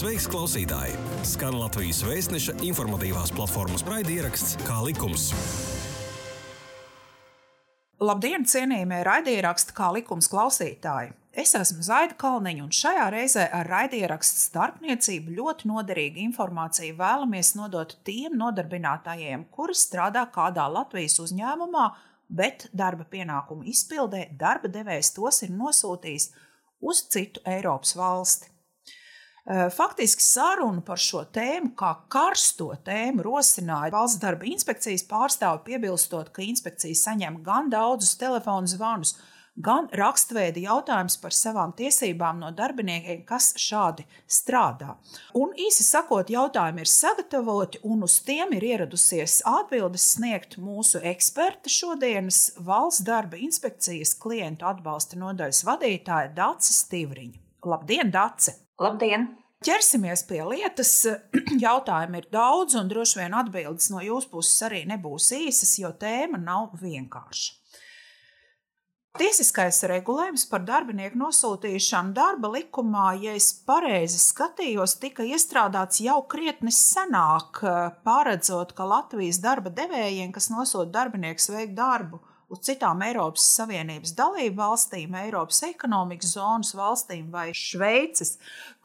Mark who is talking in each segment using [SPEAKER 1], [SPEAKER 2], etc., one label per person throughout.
[SPEAKER 1] Sveiks, klausītāji! Skan Latvijas vēstneša informatīvās platformas raidieraksts Kā likums.
[SPEAKER 2] Labdien, cienījamie raidierakstu kā likums klausītāji! Es esmu Zaida Kalniņa, un šajā reizē ar raidierakstu starpniecību ļoti noderīgu informāciju vēlamies nodot tiem nodarbinātājiem, kuri strādā kādā Latvijas uzņēmumā, bet darba pienākumu izpildē darba devējs tos ir nosūtījis uz citu Eiropas valsti. Faktiski sarunu par šo tēmu, kā karsto tēmu, rosināja Valsts darba inspekcijas pārstāvi, piebilstot, ka inspekcija saņem gan daudzus telefonu zvanus, gan rakstveida jautājumus par savām tiesībām no darbiniekiem, kas šādi strādā. Un īsi sakot, jautājumi ir sagatavoti, un uz tiem ir ieradusies atbildes sniegt mūsu eksperta šodienas Valsts darba inspekcijas klientu atbalsta nodaļas vadītāja Dace Stīvriņa. Labdien, Dace!
[SPEAKER 3] Labdien!
[SPEAKER 2] Ķersimies pie lietas. Jautājumi ir daudz, un droši vien atbildes no jūsu puses arī nebūs īsas, jo tēma nav vienkārša. Tiesiskais regulējums par darbinieku nosūtīšanu darba likumā, ja es pareizi skatījos, tika iestrādāts jau krietni senāk, paredzot, ka Latvijas darba devējiem, kas nosūta darbinieks veikt darbu uz citām Eiropas Savienības dalību valstīm, Eiropas ekonomikas zonas valstīm vai Šveices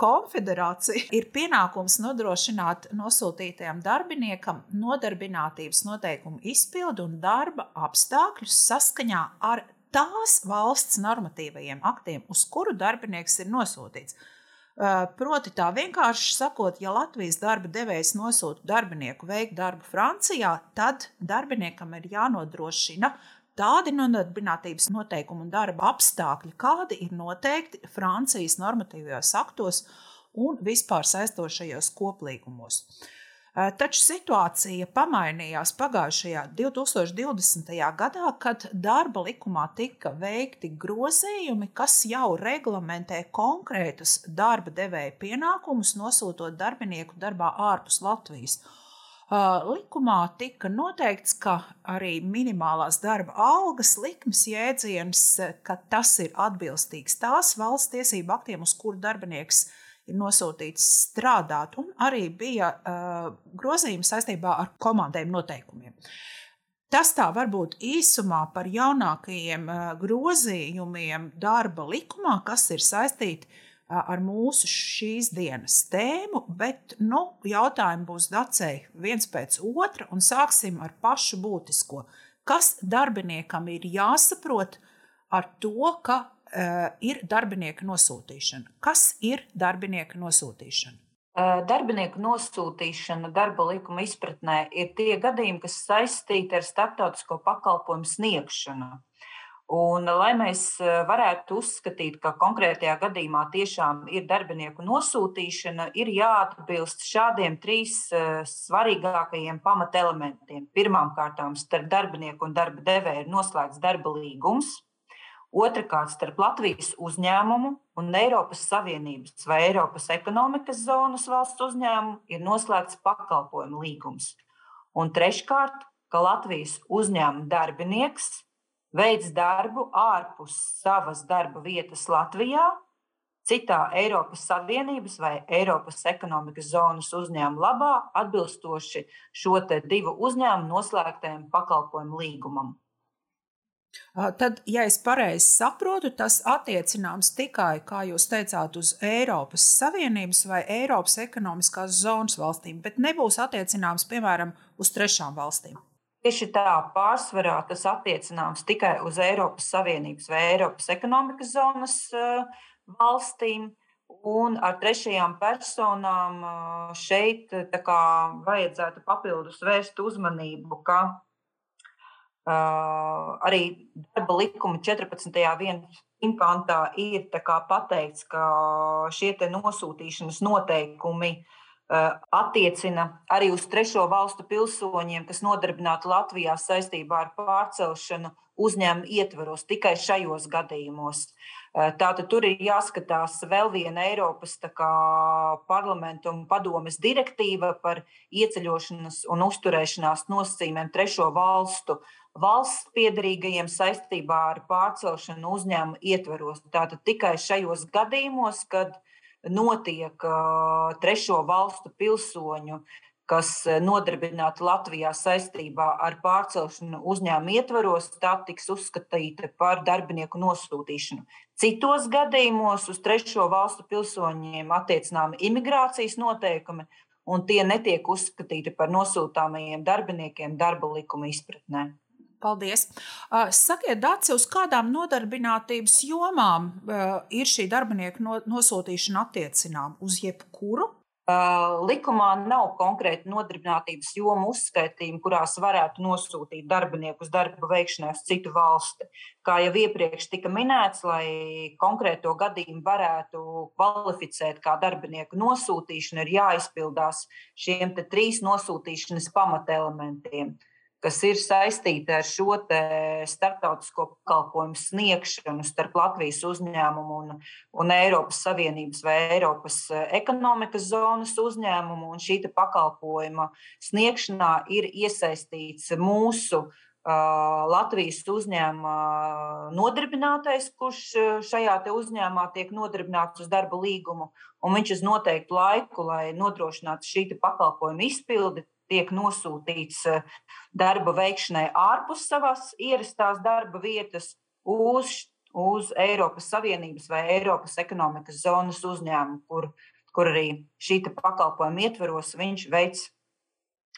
[SPEAKER 2] konfederāciju, ir pienākums nodrošināt nosūtītajam darbiniekam nodarbinātības noteikumu izpildu un darba apstākļus saskaņā ar tās valsts normatīvajiem aktiem, uz kuru darbinieks ir nosūtīts. Proti, tā vienkārši sakot, ja Latvijas darba devējs nosūta darbinieku veikt darbu Francijā, tad darbiniekam ir jānodrošina tādi nodarbinātības noteikumi un darba apstākļi, kādi ir noteikti Francijas normatīvajos aktos un vispār saistošajos koplīgumos. Taču situācija pamainījās pagājušajā 2020. gadā, kad darba likumā tika veikti grozījumi, kas jau reglamentē konkrētus darba devēja pienākumus, nosūtot darbinieku darbā ārpus Latvijas. Likumā tika noteikts, ka arī minimālās darba algas likmes jēdziens, ka tas ir atbilstīgs tās valsts tiesību aktiem, uz kuru darbinieks ir ir nosūtīts strādāt, un arī bija uh, grozījumi saistībā ar komandējuma noteikumiem. Tas tā varbūt īsumā par jaunākajiem uh, grozījumiem darba likumā, kas ir saistīti ar mūsu šīs dienas tēmu, bet nu, jautājumi būs dacēji viens pēc otra, un sāksim ar pašu būtisko. Kas darbiniekam ir jāsaprot ar to, ka uh, ir darbinieka nosūtīšana. Kas ir darbinieka nosūtīšana?
[SPEAKER 3] Uh, darbinieku nosūtīšana darba likuma izpratnē ir tie gadījumi, kas saistīti ar starptautisko pakalpojumu sniegšanu. Un, lai mēs eh, varētu uzskatīt, ka konkrētajā gadījumā tiešām ir darbinieku nosūtīšana, ir jāatbilst šādiem trīs svarīgākajiem pamatelementiem. Pirmkārt, starp darbinieku un darba devēju ir noslēgts darba līgums, Otrakārt, starp Latvijas uzņēmumu un Eiropas Savienības vai Eiropas ekonomikas zonas valsts uzņēmumu ir noslēgts pakalpojumu līgums. Un treškārt, ka Latvijas uzņēmuma darbinieks veids darbu ārpus savas darba vietas Latvijā, citā Eiropas Savienības vai Eiropas ekonomikas zonas uzņēmuma labā, atbilstoši šo divu uzņēmumu noslēgtajam pakalpojumu līgumam.
[SPEAKER 2] Tad, ja es pareizi saprotu, tas attiecināms tikai, kā jūs teicāt, uz Eiropas Savienības vai Eiropas ekonomiskās zonas valstīm, bet nebūs attiecināms, piemēram, uz trešām valstīm.
[SPEAKER 3] Tieši tā, pārsvarā tas attiecināms tikai uz Eiropas Savienības vai Eiropas ekonomikas zonas valstīm. Un ar trešajām personām šeit kā, vajadzētu papildus vērst uzmanību, ka arī darba likuma 14. pantā ir pateikts, ka šie nosūtīšanas noteikumi attiecina arī uz trešo valstu pilsoņiem, kas nodarbināti Latvijā saistībā ar pārcelšanu uzņēmumu ietvaros tikai šajos gadījumos. Tātad tur ir jāskatās vēl viena Eiropas kā, parlamenta un padomes direktīva par ieceļošanas un uzturēšanās nosacījumiem trešo valstu valsts piedarīgajiem saistībā ar pārcelšanu uzņēmumu ietveros. Tātad tikai šajos gadījumos, kad notiek trešo valstu pilsoņu kas nodarbināti Latvijā saistībā ar pārcelšanu uzņēmuma ietvaros, tā tiks uzskatīta par darbinieku nosūtīšanu. Citos gadījumos uz trešo valstu pilsoņiem attiecināmi imigrācijas noteikumi, un tie netiek uzskatīti par nosūtāmajiem darbiniekiem darba likuma izpratnē.
[SPEAKER 2] Paldies. Sakiet, Dārci, uz kādām nodarbinātības jomām ir šī darbinieku nosūtīšana attiecināma? Uz jebkuru?
[SPEAKER 3] Likumā nav konkrēti nodarbinātības jomu uzskaitījumi, kurās varētu nosūtīt darbinieku uz darba veikšanai uz citu valsti. Kā jau iepriekš tika minēts, lai konkrēto gadījumu varētu kvalificēt kā darbinieku nosūtīšanu, ir jāizpildās šiem trīs nosūtīšanas pamatelementiem kas ir saistīta ar šo starptautisko pakalpojumu sniegšanu starp Latvijas uzņēmumu un, un Eiropas Savienības vai Eiropas eh, ekonomikas zonas uzņēmumu. Un šī pakalpojuma sniegšanā ir iesaistīts mūsu uh, Latvijas uzņēmuma nodarbinātais, kurš šajā uzņēmumā tiek nodarbināts uz darba līgumu, un viņš uz noteiktu laiku, lai nodrošinātu šī pakalpojuma izpildi, tiek nosūtīts eh, darba veikšanai ārpus savas ierastās darba vietas uz, uz Eiropas Savienības vai Eiropas ekonomikas zonas uzņēmumu, kur, kur arī šī pakalpojuma ietveros viņš veids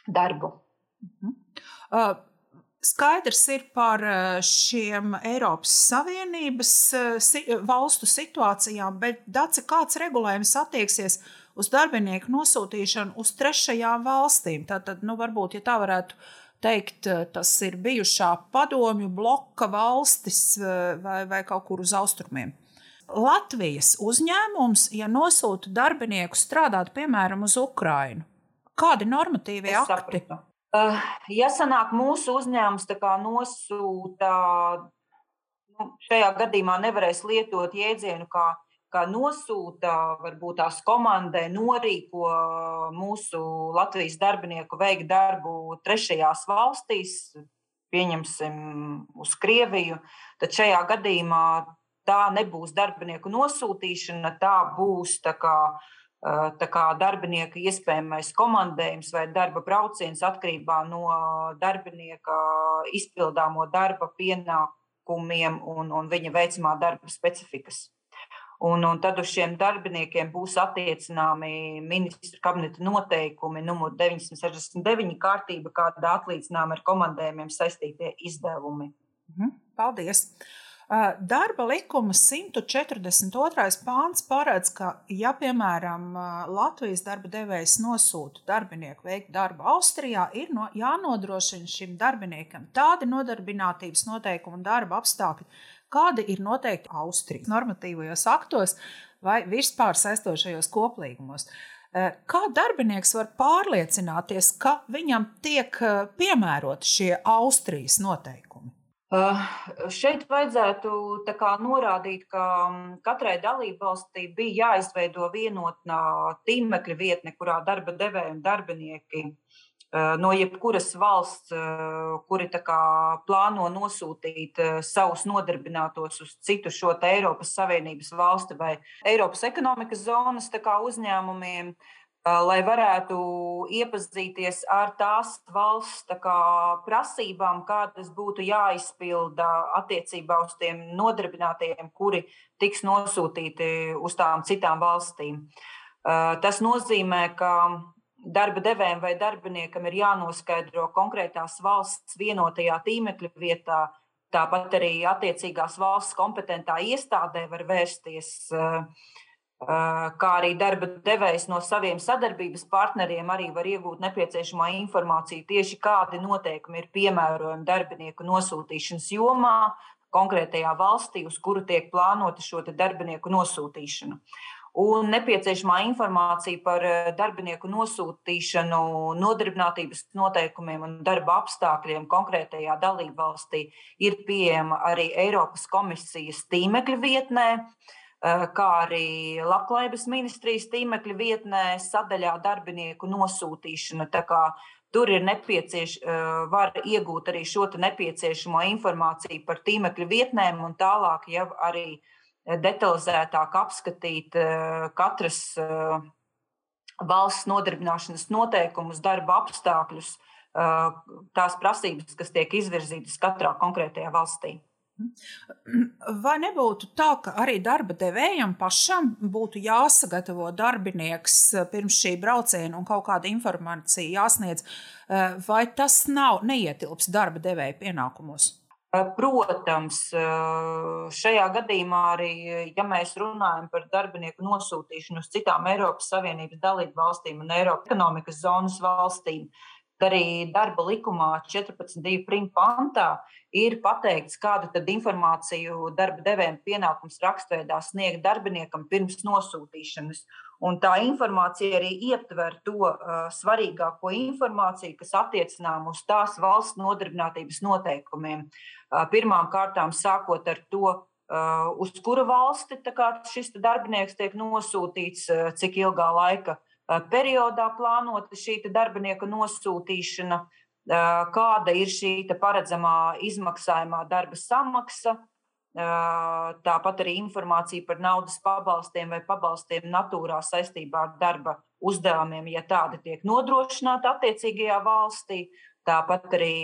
[SPEAKER 3] darbu. Mhm.
[SPEAKER 2] Uh. Skaidrs ir par šiem Eiropas Savienības valstu situācijām, bet Dace, kāds regulējums attieksies uz darbinieku nosūtīšanu uz trešajām valstīm. Tātad, nu, varbūt, ja tā varētu teikt, eh, tas ir bijušā padomju bloka valstis eh, vai, vai kaut kur uz austrumiem. Latvijas uzņēmums, ja nosūta darbinieku strādāt, piemēram, uz Ukrajinu, kādi normatīvie es akti? Sapratu.
[SPEAKER 3] Uh, ja sanāk, mūsu uzņēmums nosūta, nu, šajā gadījumā nevarēs lietot jēdzienu kā nosūta varbūt tās komandai, norīko mūsu Latvijas darbinieku veikt darbu trešajās valstīs, pieņemsim uz Krieviju, tad šajā gadījumā tā nebūs darbinieku nosūtīšana, tā būs tā kā, tā kā darbinieka iespējamais komandējums vai darba brauciens atkarībā no darbinieka izpildāmo darba pienākumiem un, un viņa veicamā darba specifikas. Un, un tad uz šiem darbiniekiem būs attiecināmi ministra kabineta noteikumi, numur 969 kārtība, kāda atlīdzinām ar komandējumiem saistītie izdevumi.
[SPEAKER 2] Mhm, paldies! Darba likuma 142. pāns paredz, ka, ja, piemēram, Latvijas darba devējs nosūta darbinieku veikt darbu Austrijā, ir no, jānodrošina šim darbiniekam tādi nodarbinātības noteikumi un darba apstākļi, kādi ir noteikti Austrijas normatīvajos aktos vai vispār saistošajos koplīgumos. Eh, kā darbinieks var pārliecināties, ka viņam tiek eh, piemēroti šie Austrijas noteikumi? Uh,
[SPEAKER 3] šeit vajadzētu kā, norādīt, ka mm, katrai dalībvalstī bija jāizveido vienotnā tīmekļa vietne, kurā darba devēji un darbinieki no jebkuras valsts, eh, kuri plāno nosūtīt eh, savus nodarbinātos uz citu šo Eiropas Savienības valsti vai Eiropas ekonomikas zonas uzņēmumiem, lai varētu iepazīties ar tās valsts kā, prasībām, kādas būtu jāizpilda attiecībā uz tiem nodarbinātajiem, kuri tiks nosūtīti uz tām citām valstīm. Tas nozīmē, ka darba devējiem vai darbiniekam ir jānoskaidro konkrētās valsts vienotajā tīmekļa vietā. Tāpat arī attiecīgās valsts kompetentā iestādē var vērsties, eh, eh, kā arī darba devējs no saviem sadarbības partneriem arī var iegūt nepieciešamo informāciju tieši kādi noteikumi ir piemērojami darbinieku nosūtīšanas jomā konkrētajā valstī, uz kuru tiek plānota šo darbinieku nosūtīšana un nepieciešamā informācija par eh, darbinieku nosūtīšanu, nodarbinātības noteikumiem un darba apstākļiem konkrētajā dalībvalstī ir pieejama arī Eiropas komisijas tīmekļa vietnē. Eh, kā arī Labklājības ministrijas tīmekļa vietnē, sadaļā darbinieku nosūtīšana. Tur ir nepieciešams, eh, var iegūt arī šo nepieciešamo informāciju par tīmekļa vietnēm, un tālāk jau arī uh, detalizētāk apskatīt katras valsts nodarbināšanas noteikumus, darba apstākļus, tās prasības, kas tiek izvirzītas katrā konkrētajā valstī.
[SPEAKER 2] Vai nebūtu tā, ka arī darba devējam pašam būtu jāsagatavo darbinieks pirms šī brauciena un kaut kāda informācija jāsniedz, vai tas nav neietilps darba devēja pienākumos?
[SPEAKER 3] Protams, šajā gadījumā arī, ja mēs runājam par darbinieku nosūtīšanu uz citām Eiropas Savienības dalību valstīm un Eiropas ekonomikas zonas valstīm, arī darba likumā 14.2. pantā ir pateikts, kādu informāciju darba devējiem pienākums rakstveidā sniegt darbiniekam pirms nosūtīšanas. Un tā informācija arī ietver to uh, svarīgāko informāciju, kas attiecinām uz tās valsts nodarbinātības noteikumiem. Uh, pirmām kārtām sākot ar to, uh, uz kuru valsti šis darbinieks tiek nosūtīts, uh, cik ilgā laika periodā plānota šī darbinieka nosūtīšana, kāda ir šī paredzamā izmaksājumā darba samaksa, Tāpat arī informācija par naudas pabalstiem vai pabalstiem natūrā saistībā ar darba uzdevumiem, ja tādi tiek nodrošināti attiecīgajā valstī. Tāpat arī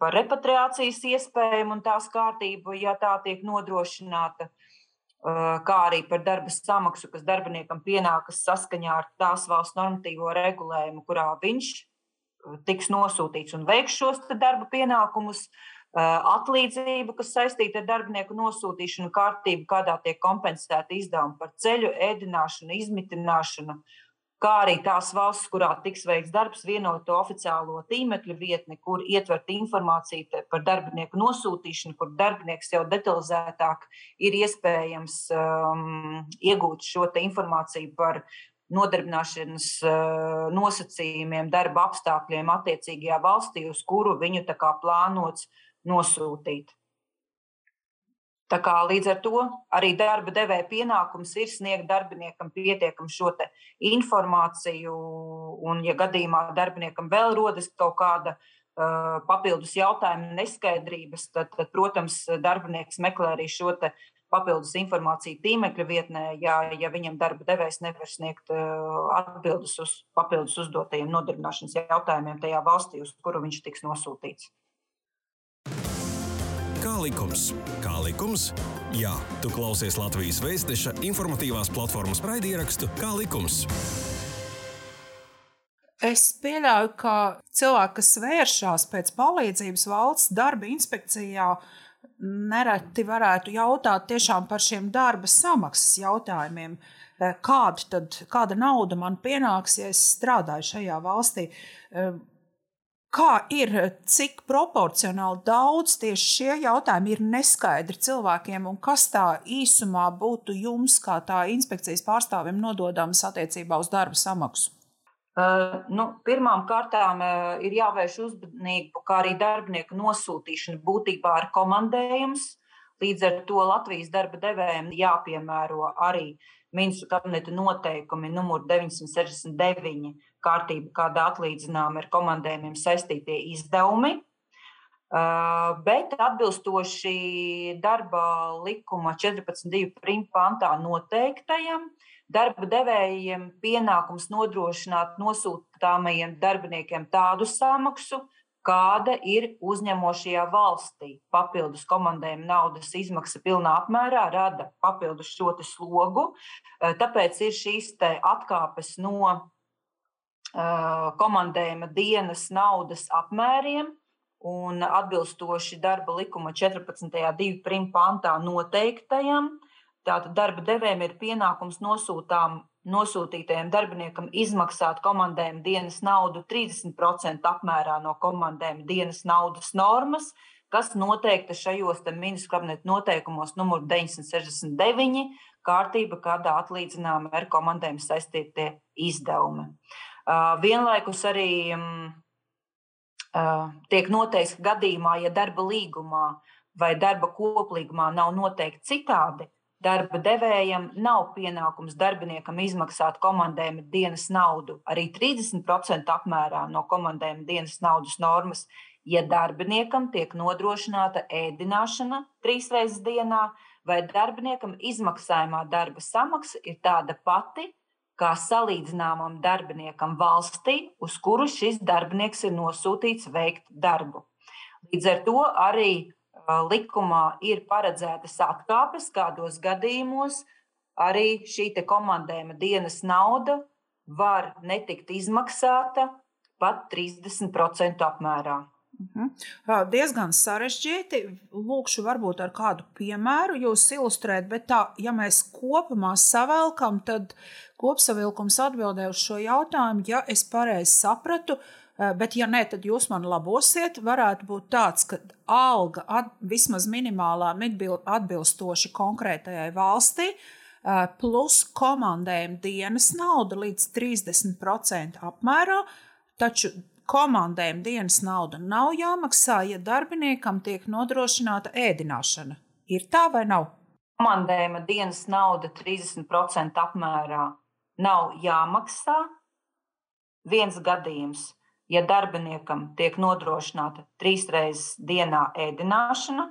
[SPEAKER 3] par repatriācijas iespējām un tās kārtību, ja tā tiek nodrošināta, kā arī par darba samaksu, kas darbiniekam pienākas saskaņā ar tās valsts normatīvo regulējumu, kurā viņš tiks nosūtīts un veiks šos darba pienākumus. Uh, atlīdzību, kas saistīta ar darbinieku nosūtīšanu, kārtību, kādā tiek kompensēta izdevuma par ceļu, ēdināšanu, izmitināšanu, kā arī tās valsts, kurā tiks veikts darbs, vienoto oficiālo tīmekļa vietni, kur ietvert informāciju par darbinieku nosūtīšanu, kur darbinieks jau detalizētāk ir iespējams um, iegūt šo informāciju par nodarbināšanas uh, nosacījumiem, darba apstākļiem attiecīgajā valstī, uz kuru viņu plānots uh, nosūtīt. Tā kā līdz ar to arī darba devēja pienākums ir sniegt darbiniekam pietiekamu šo informāciju, un, ja gadījumā darbiniekam vēl rodas kaut kāda uh, papildus jautājuma, neskaidrības, tad, tad, protams, darbinieks meklē arī šo papildus informāciju tīmekļa vietnē, ja, ja viņam darba devējs nevar sniegt uh, atbildus uz papildus uzdotajiem nodarbināšanas jautājumiem tajā valstī, uz kuru viņš tiks nosūtīts.
[SPEAKER 1] Kā likums? Kā likums? Jā, tu klausies Latvijas Vēstneša informatīvās platformas raidierakstu Kā likums?
[SPEAKER 2] Es pieļauju, ka cilvēki, kas vēršas pēc palīdzības valsts darba inspekcijā, nereti varētu jautāt tiešām par šiem darba samaksas jautājumiem. Kāda, tad, kāda nauda man pienāks, ja es strādāju šajā valstī? Kā ir, cik proporcionāli daudz tieši šie jautājumi ir neskaidri cilvēkiem, un kas tā īsumā būtu jums, kā tā inspekcijas pārstāvim, nododams attiecībā uz darba samaksu?
[SPEAKER 3] Uh, nu, Pirmām kārtām uh, ir jāvērš uzmanība, kā arī darbinieku nosūtīšana būtībā ir komandējums. Līdz ar to Latvijas darba devējiem jāpiemēro arī ministru kabineta noteikumi numur 969 kārtība, kāda atlīdzināma ar komandējumiem saistītie izdevumi. Uh, bet atbilstoši darba likuma 14.2. pantā noteiktajam, darba devējiem pienākums nodrošināt nosūtāmajiem darbiniekiem tādu samaksu, kāda ir uzņemošajā valstī. Papildus komandējuma naudas izmaksa pilnā apmērā rada papildus šo slogu. Uh, tāpēc ir šīs atkāpes no komandējuma dienas naudas apmēriem un atbilstoši darba likuma 14.2. pantā noteiktajam. Tātad darba devējiem ir pienākums nosūtām, nosūtītajam darbiniekam izmaksāt komandējuma dienas naudu 30% apmērā no komandējuma dienas naudas normas, kas noteikta šajos ministru kabineta noteikumos numur 969 kārtība, kādā atlīdzināma ar komandējumu saistītie izdevumi. Vienlaikus arī tiek noteikts, ka gadījumā, ja darba līgumā vai darba koplīgumā nav noteikti citādi, darba devējam nav pienākums darbiniekam izmaksāt komandējuma dienas naudu arī 30% apmērā no komandējuma dienas naudas normas, ja darbiniekam tiek nodrošināta ēdināšana trīs reizes dienā vai darbiniekam izmaksājumā darba samaksa ir tāda pati, kā salīdzināmam darbiniekam valstī, uz kuru šis darbinieks ir nosūtīts veikt darbu. Līdz ar to arī likumā ir paredzētas atkāpes, kādos gadījumos arī šī komandējuma dienas nauda var netikt izmaksāta pat 30% apmērā.
[SPEAKER 2] Mhm. Diezgan sarežģīti. Lūkšu, varbūt ar kādu piemēru jūs ilustrēt, bet tā, ja mēs kopumā savelkam, tad kopsavilkums atbildē uz šo jautājumu, ja es pareizi sapratu, bet ja nē, tad jūs man labosiet, varētu būt tāds, ka alga at, vismaz minimālā atbilstoši konkrētajai valstī, plus komandējuma dienas nauda līdz 30% apmērā, taču komandēm dienas nauda nav jāmaksā, ja darbiniekam tiek nodrošināta ēdināšana. Ir tā vai nav?
[SPEAKER 3] Komandējuma dienas nauda 30% apmērā nav jāmaksā. Viens gadījums, ja darbiniekam tiek nodrošināta trīs reizes dienā ēdināšana,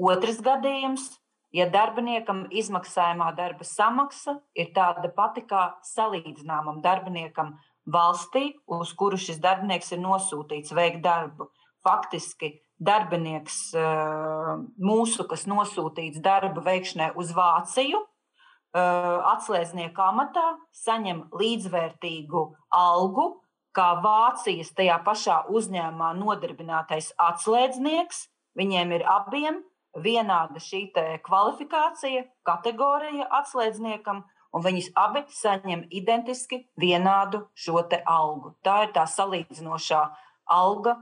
[SPEAKER 3] otrs gadījums, ja darbiniekam izmaksājumā darba samaksa ir tāda pati kā salīdzināmam darbiniekam valstī, uz kuru šis darbinieks ir nosūtīts veikt darbu. Faktiski darbinieks eh, mūsu, kas nosūtīts darba veikšanai uz Vāciju, eh, atslēdznieka amatā, saņem līdzvērtīgu algu, kā Vācijas tajā pašā uzņēmumā nodarbinātais atslēdznieks. Viņiem ir abiem vienāda šī kvalifikācija, kategorija atslēdzniekam, un viņas abi saņem identiski vienādu šo algu. Tā ir tā salīdzinošā alga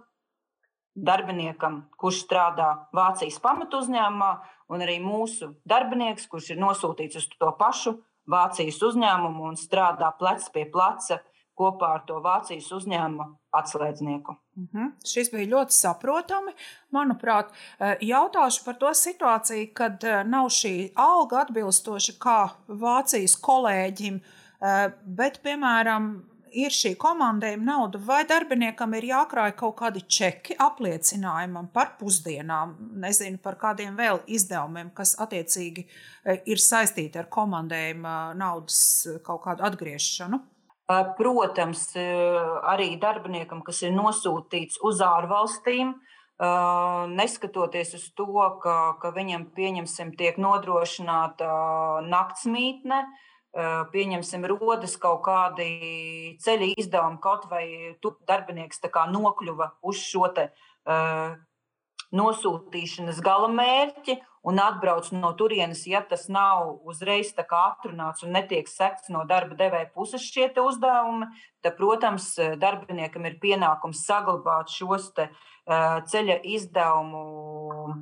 [SPEAKER 3] darbiniekam, kurš strādā Vācijas pamatu uzņēmumā, un arī mūsu darbinieks, kurš ir nosūtīts uz to pašu Vācijas uzņēmumu un strādā plec pie pleca kopā ar to Vācijas uzņēmumu atslēdznieku.
[SPEAKER 2] Mm -hmm. Šis bija ļoti saprotami. Manuprāt, eh, jautāšu par to situāciju, kad eh, nav šī alga atbilstoša kā Vācijas kolēģim, eh, bet, piemēram, ir šī komandējuma nauda, vai darbiniekam ir jākrāj kaut kādi čeki apliecinājumam par pusdienām, nezinu, par kādiem vēl izdevumiem, kas attiecīgi ir saistīti ar komandējuma naudas kaut kādu atgriešanu.
[SPEAKER 3] Protams, arī darbiniekam, kas ir nosūtīts uz ārvalstīm, neskatoties uz to, ka, ka viņam, pieņemsim, tiek nodrošināta naktsmītne, pieņemsim, rodas kaut kādi ceļa izdevumi, kaut vai darbinieks nokļuva uz šo te, nosūtīšanas gala mērķi un atbrauc no turienes, ja tas nav uzreiz atrunāts un netiek sekts no darba devēja puses šie uzdevumi, tad, protams, darbiniekam ir pienākums saglabāt šos te, uh, ceļa izdevumu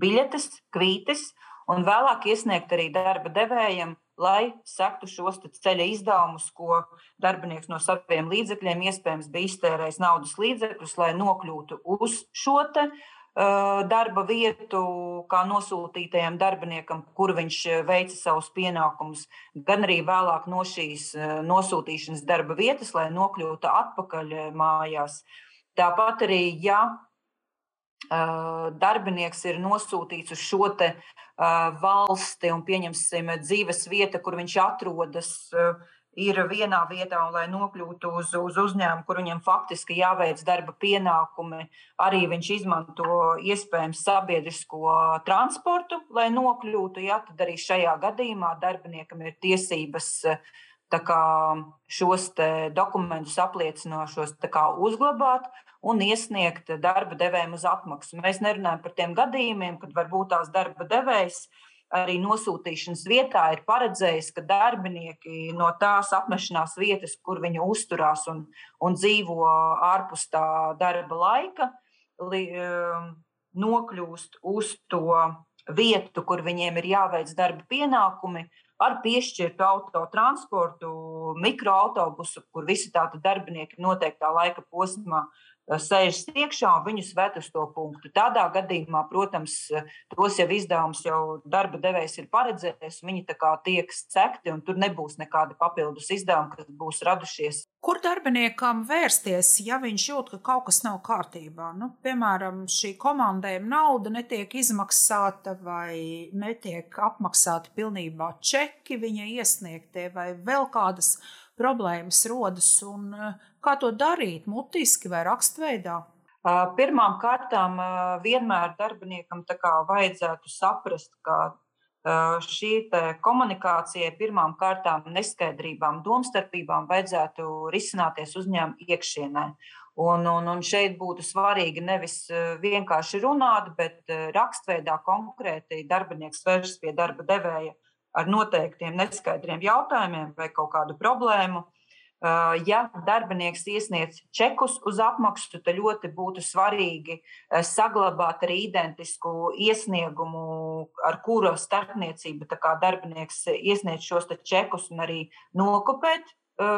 [SPEAKER 3] biļetes, kvītes un vēlāk iesniegt arī darba devējiem, lai sektu šos ceļa izdevumus, ko darbinieks no saviem līdzekļiem iespējams bija iztērējis naudas līdzekļus, lai nokļūtu uz šo te, uh, darba vietu kā nosūtītajam darbiniekam, kur viņš veica savus pienākumus, gan arī vēlāk no šīs nosūtīšanas darba vietas, lai nokļūtu atpakaļ mājās. Tāpat arī, ja darbinieks ir nosūtīts uz šo valsti un pieņemsim dzīves vieta, kur viņš atrodas, ir vienā vietā, un lai nokļūtu uz, uz uzņēmumu, kur viņam faktiski jāveic darba pienākumi, arī viņš izmanto iespējams sabiedrisko transportu, lai nokļūtu. Ja, tad arī šajā gadījumā darbiniekam ir tiesības kā, šos dokumentus apliecinošos kā, uzglabāt un iesniegt darba devējiem uz atmaksu. Mēs nerunājam par tiem gadījumiem, kad varbūt tās darba devējs arī nosūtīšanas vietā ir paredzējis, ka darbinieki no tās apmešanās vietas, kur viņi uzturās un, un dzīvo ārpus tā darba laika, li, um, nokļūst uz to vietu, kur viņiem ir jāveic darba pienākumi, ar piešķirtu autotransportu, mikroautobusu, kur visi tādi darbinieki noteiktā laika posmā sēžas iekšā un viņus ved uz to punktu. Tādā gadījumā, protams, tos jau izdevumus jau darba devējs ir paredzējis, viņi tā kā tiek sekti un tur nebūs nekādi papildus izdevumi, kas būs radušies.
[SPEAKER 2] Kur darbiniekam vērsties, ja viņš jūt, ka kaut kas nav kārtībā? Nu, piemēram, šī komandējuma nauda netiek izmaksāta vai netiek apmaksāti pilnībā čeki viņa iesniegtie vai vēl kādas problēmas rodas un Kā to darīt, mutiski vai rakstveidā?
[SPEAKER 3] Pirmām kārtām vienmēr darbiniekam vajadzētu saprast, ka šī komunikācija pirmām kārtām neskaidrībām, domstarpībām vajadzētu risināties uzņēmuma iekšienē. Un, un, un šeit būtu svarīgi nevis vienkārši runāt, bet rakstveidā konkrēti darbinieks vēršas pie darba devēja ar noteiktiem neskaidriem jautājumiem vai kaut kādu problēmu. Ja darbinieks iesniedz čekus uz apmaksu, tad ļoti būtu svarīgi saglabāt arī identisku iesniegumu, ar kuru starpniecību darbinieks iesniedz šos čekus un arī nokopēt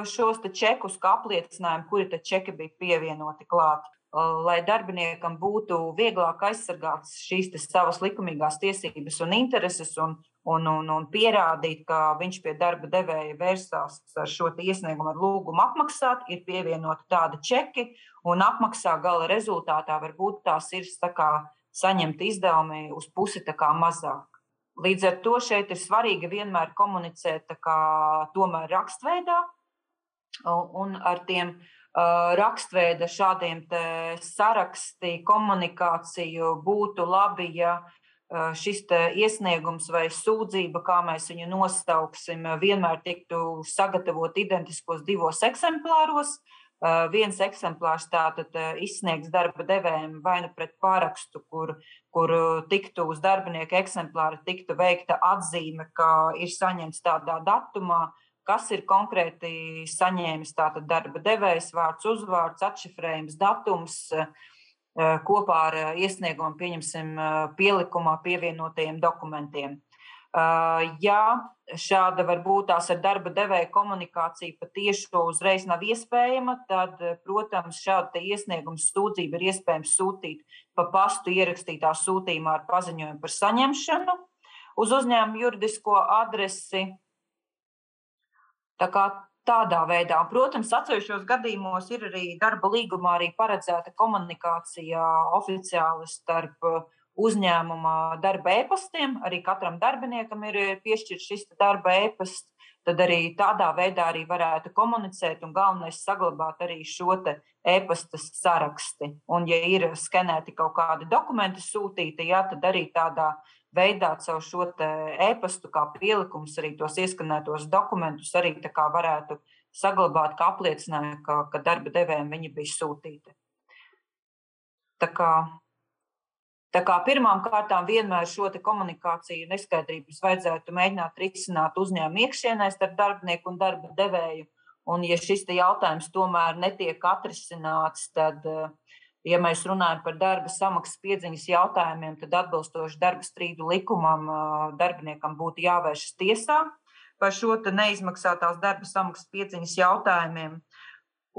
[SPEAKER 3] šos čekus, kā apliecinājumu, kuri čeki bija pievienoti klāt. Lai darbiniekam būtu vieglāk aizsargāts šīs savas likumīgās tiesības un intereses, un un, un, un pierādīt, ka viņš pie darba devēja vērsās ar šo iesniegumu, ar lūgumu apmaksāt, ir pievienoti tādi čeki, un apmaksā gala rezultātā varbūt tās ir tā kā saņemt izdevumi uz pusi mazāk. Līdz ar to šeit ir svarīgi vienmēr komunicēt kā, tomēr rakstveidā un ar tiem uh, rakstveida šādiem saraksti, komunikāciju būtu labi, ja šis iesniegums vai sūdzība, kā mēs viņu nosauksim, vienmēr tiktu sagatavot identiskos divos eksemplāros. Viens eksemplārs tātad izsniegts darba devējiem vai nu pret pārakstu, kur, kur tiktu uz darbinieka eksemplāra tiktu veikta atzīme, ka ir saņemts tādā datumā, kas ir konkrēti saņēmis tātad darba devējs, vārds, uzvārds, atšifrējums, datums, Eh, kopā ar eh, iesniegumu, pieņemsim, eh, pielikumā pievienotajiem dokumentiem. Ja šāda varbūt tās ar darba devēja komunikācija patiešām uzreiz nav iespējama, tad, protams, šāda iesnieguma sūdzība ir iespējams sūtīt pa pastu ierakstītā sūtījumā ar paziņojumu par saņemšanu uz uzņēmuma juridisko adresi. Tā kā tādā veidā. Protams, atsevišķos gadījumos ir arī darba līgumā arī paredzēta komunikācija oficiāli starp uh, uzņēmuma darba e-pastiem. Arī katram darbiniekam ir piešķirts šis darba e-pasts. Tad arī tādā veidā arī varētu komunicēt un galvenais saglabāt arī šo e-pasta saraksti. Un, ja ir skenēti kaut kādi dokumenti sūtīti, jā, tad arī tādā veidā caur šo e-pastu, kā pielikums, arī tos ieskanētos dokumentus arī varētu saglabāt, kā apliecinājumu, ka, ka darba devējiem viņi bija sūtīti. Tā kā, tā kā pirmām kārtām vienmēr šo komunikāciju neskaidrības vajadzētu mēģināt risināt uzņēmuma iekšienē starp darbinieku un darba devēju. Un, ja šis jautājums tomēr netiek atrisināts, tad uh, Ja mēs runājam par darba samaksas piedziņas jautājumiem, tad atbilstoši darba strīdu likumam darbiniekam būtu jāvēršas tiesā par šo neizmaksātās darba samaksas piedziņas jautājumiem.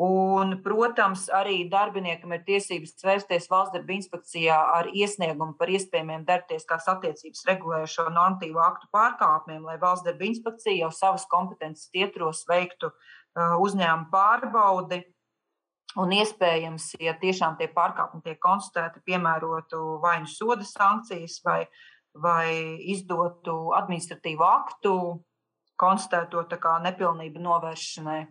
[SPEAKER 3] Un, protams, arī darbiniekam ir tiesības vērsties valsts darba inspekcijā ar iesniegumu par iespējamiem darbtieskās attiecības regulējušo normatīvu aktu pārkāpumiem, lai valsts darba inspekcija jau savas kompetences ietros veiktu uzņēmumu pārbaudi Un iespējams, ja tiešām tie pārkāpumi tiek konstatēti, piemērotu vai nu soda sankcijas, vai, vai izdotu administratīvu aktu, konstatēto nepilnību novēršanai.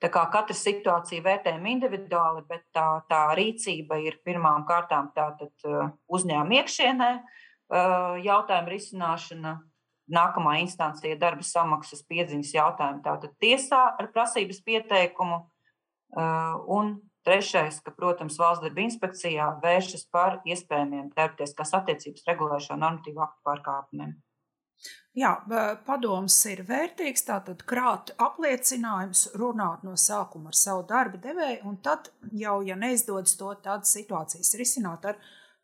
[SPEAKER 3] Tā kā katra situācija vērtējama individuāli, bet tā, tā rīcība ir pirmām kārtām uh, uzņēmuma iekšienē uh, jautājuma risināšana, nākamā instancija darba samaksas piedziņas jautājuma, tātad tiesā ar prasības pieteikumu un trešais, ka, protams, valsts darba inspekcijā vēršas par iespējamiem darbtieskās attiecības regulēšanu normatīvu aktu pārkāpumiem.
[SPEAKER 2] Jā, padoms ir vērtīgs. Tātad krāt apliecinājums, runāt no sākuma ar savu darba devēju, un tad jau, ja neizdodas to, tad situācijas risināt ar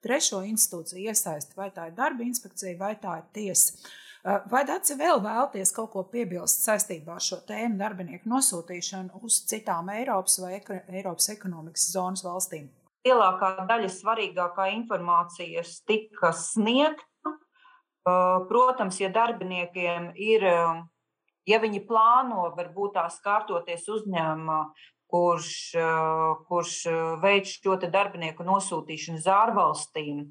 [SPEAKER 2] trešo institūciju iesaisti, vai tā ir darba inspekcija, vai tā ir tiesa. Vai Dārts vēl vēlties kaut ko piebilst saistībā ar šo tēmu darbinieku nosūtīšanu uz citām Eiropas vai Eiropas ekonomikas zonas valstīm?
[SPEAKER 3] Lielākā daļa svarīgākā informācijas tika sniegta. Protams, ja darbiniekiem ir, ja viņi plāno varbūt tās kārtoties uzņēmumā, kurš, kurš veids šo darbinieku nosūtīšanu uz ārvalstīm,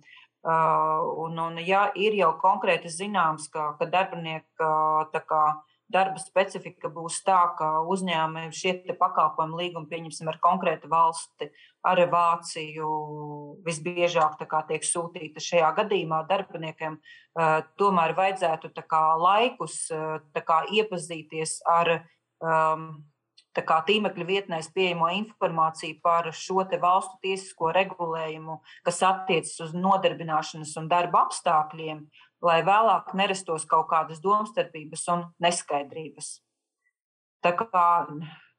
[SPEAKER 3] Un, un, ja ir jau konkrēti zināms, ka, ka darbinieka kā, darba specifika būs tā, ka uzņēmumi šie pakalpojumu līgumi, pieņemsim, ar konkrētu valsti, ar Vāciju, visbiežāk kā, tiek sūtīta šajā gadījumā darbiniekiem, tomēr vajadzētu kā, laikus kā, iepazīties ar. Um, kā tīmekļa vietnēs pieejamo informāciju par šo valstu tiesisko regulējumu, kas attiecas uz nodarbināšanas un darba apstākļiem, lai vēlāk nerastos kaut kādas domstarpības un neskaidrības. Tā kā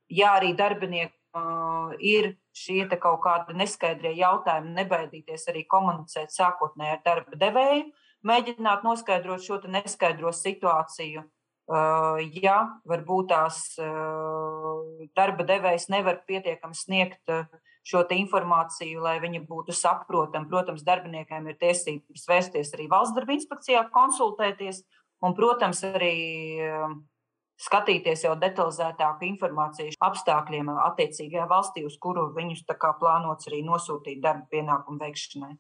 [SPEAKER 3] ja arī darbinieki uh, ir šie kaut kādi neskaidrie jautājumi, nebaidīties arī komunicēt sākotnēji ar darba devēju, mēģināt noskaidrot šo neskaidro situāciju ja varbūt tās darba devējs nevar pietiekami sniegt šo informāciju, lai viņi būtu saprotami. Protams, darbiniekiem ir tiesības vērsties arī valsts darba inspekcijā, konsultēties un, protams, arī skatīties jau detalizētāku informāciju apstākļiem attiecīgajā valstī, uz kuru viņus plānots arī nosūtīt darba pienākumu veikšanai.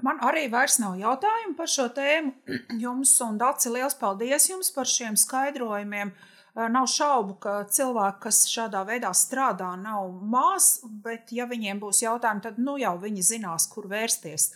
[SPEAKER 2] Man arī vairs nav jautājumu par šo tēmu. Jums un Dārci, liels paldies jums par šiem skaidrojumiem. Nav šaubu, ka cilvēki, kas šādā veidā strādā, nav maz, bet, ja viņiem būs jautājumi, tad nu jau viņi zinās, kur vērsties.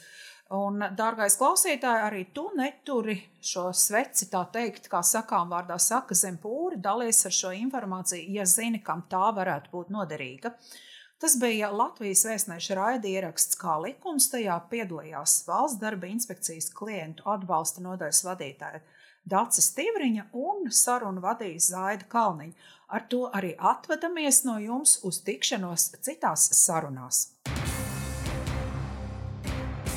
[SPEAKER 2] Un, dārgais klausītāj, arī tu neturi šo sveci, tā teikt, kā sakām vārdā, saka zem pūri, dalies ar šo informāciju, ja zini, kam tā varētu būt noderīga. Uh, Tas bija Latvijas vēstneša raida ieraksts kā likums. Tajā piedalījās valsts darba inspekcijas klientu atbalsta nodaļas vadītāja Dācis Stīvriņa un sarunu vadīja Zaida Kalniņa. Ar to arī atvadamies no jums uz tikšanos citās sarunās.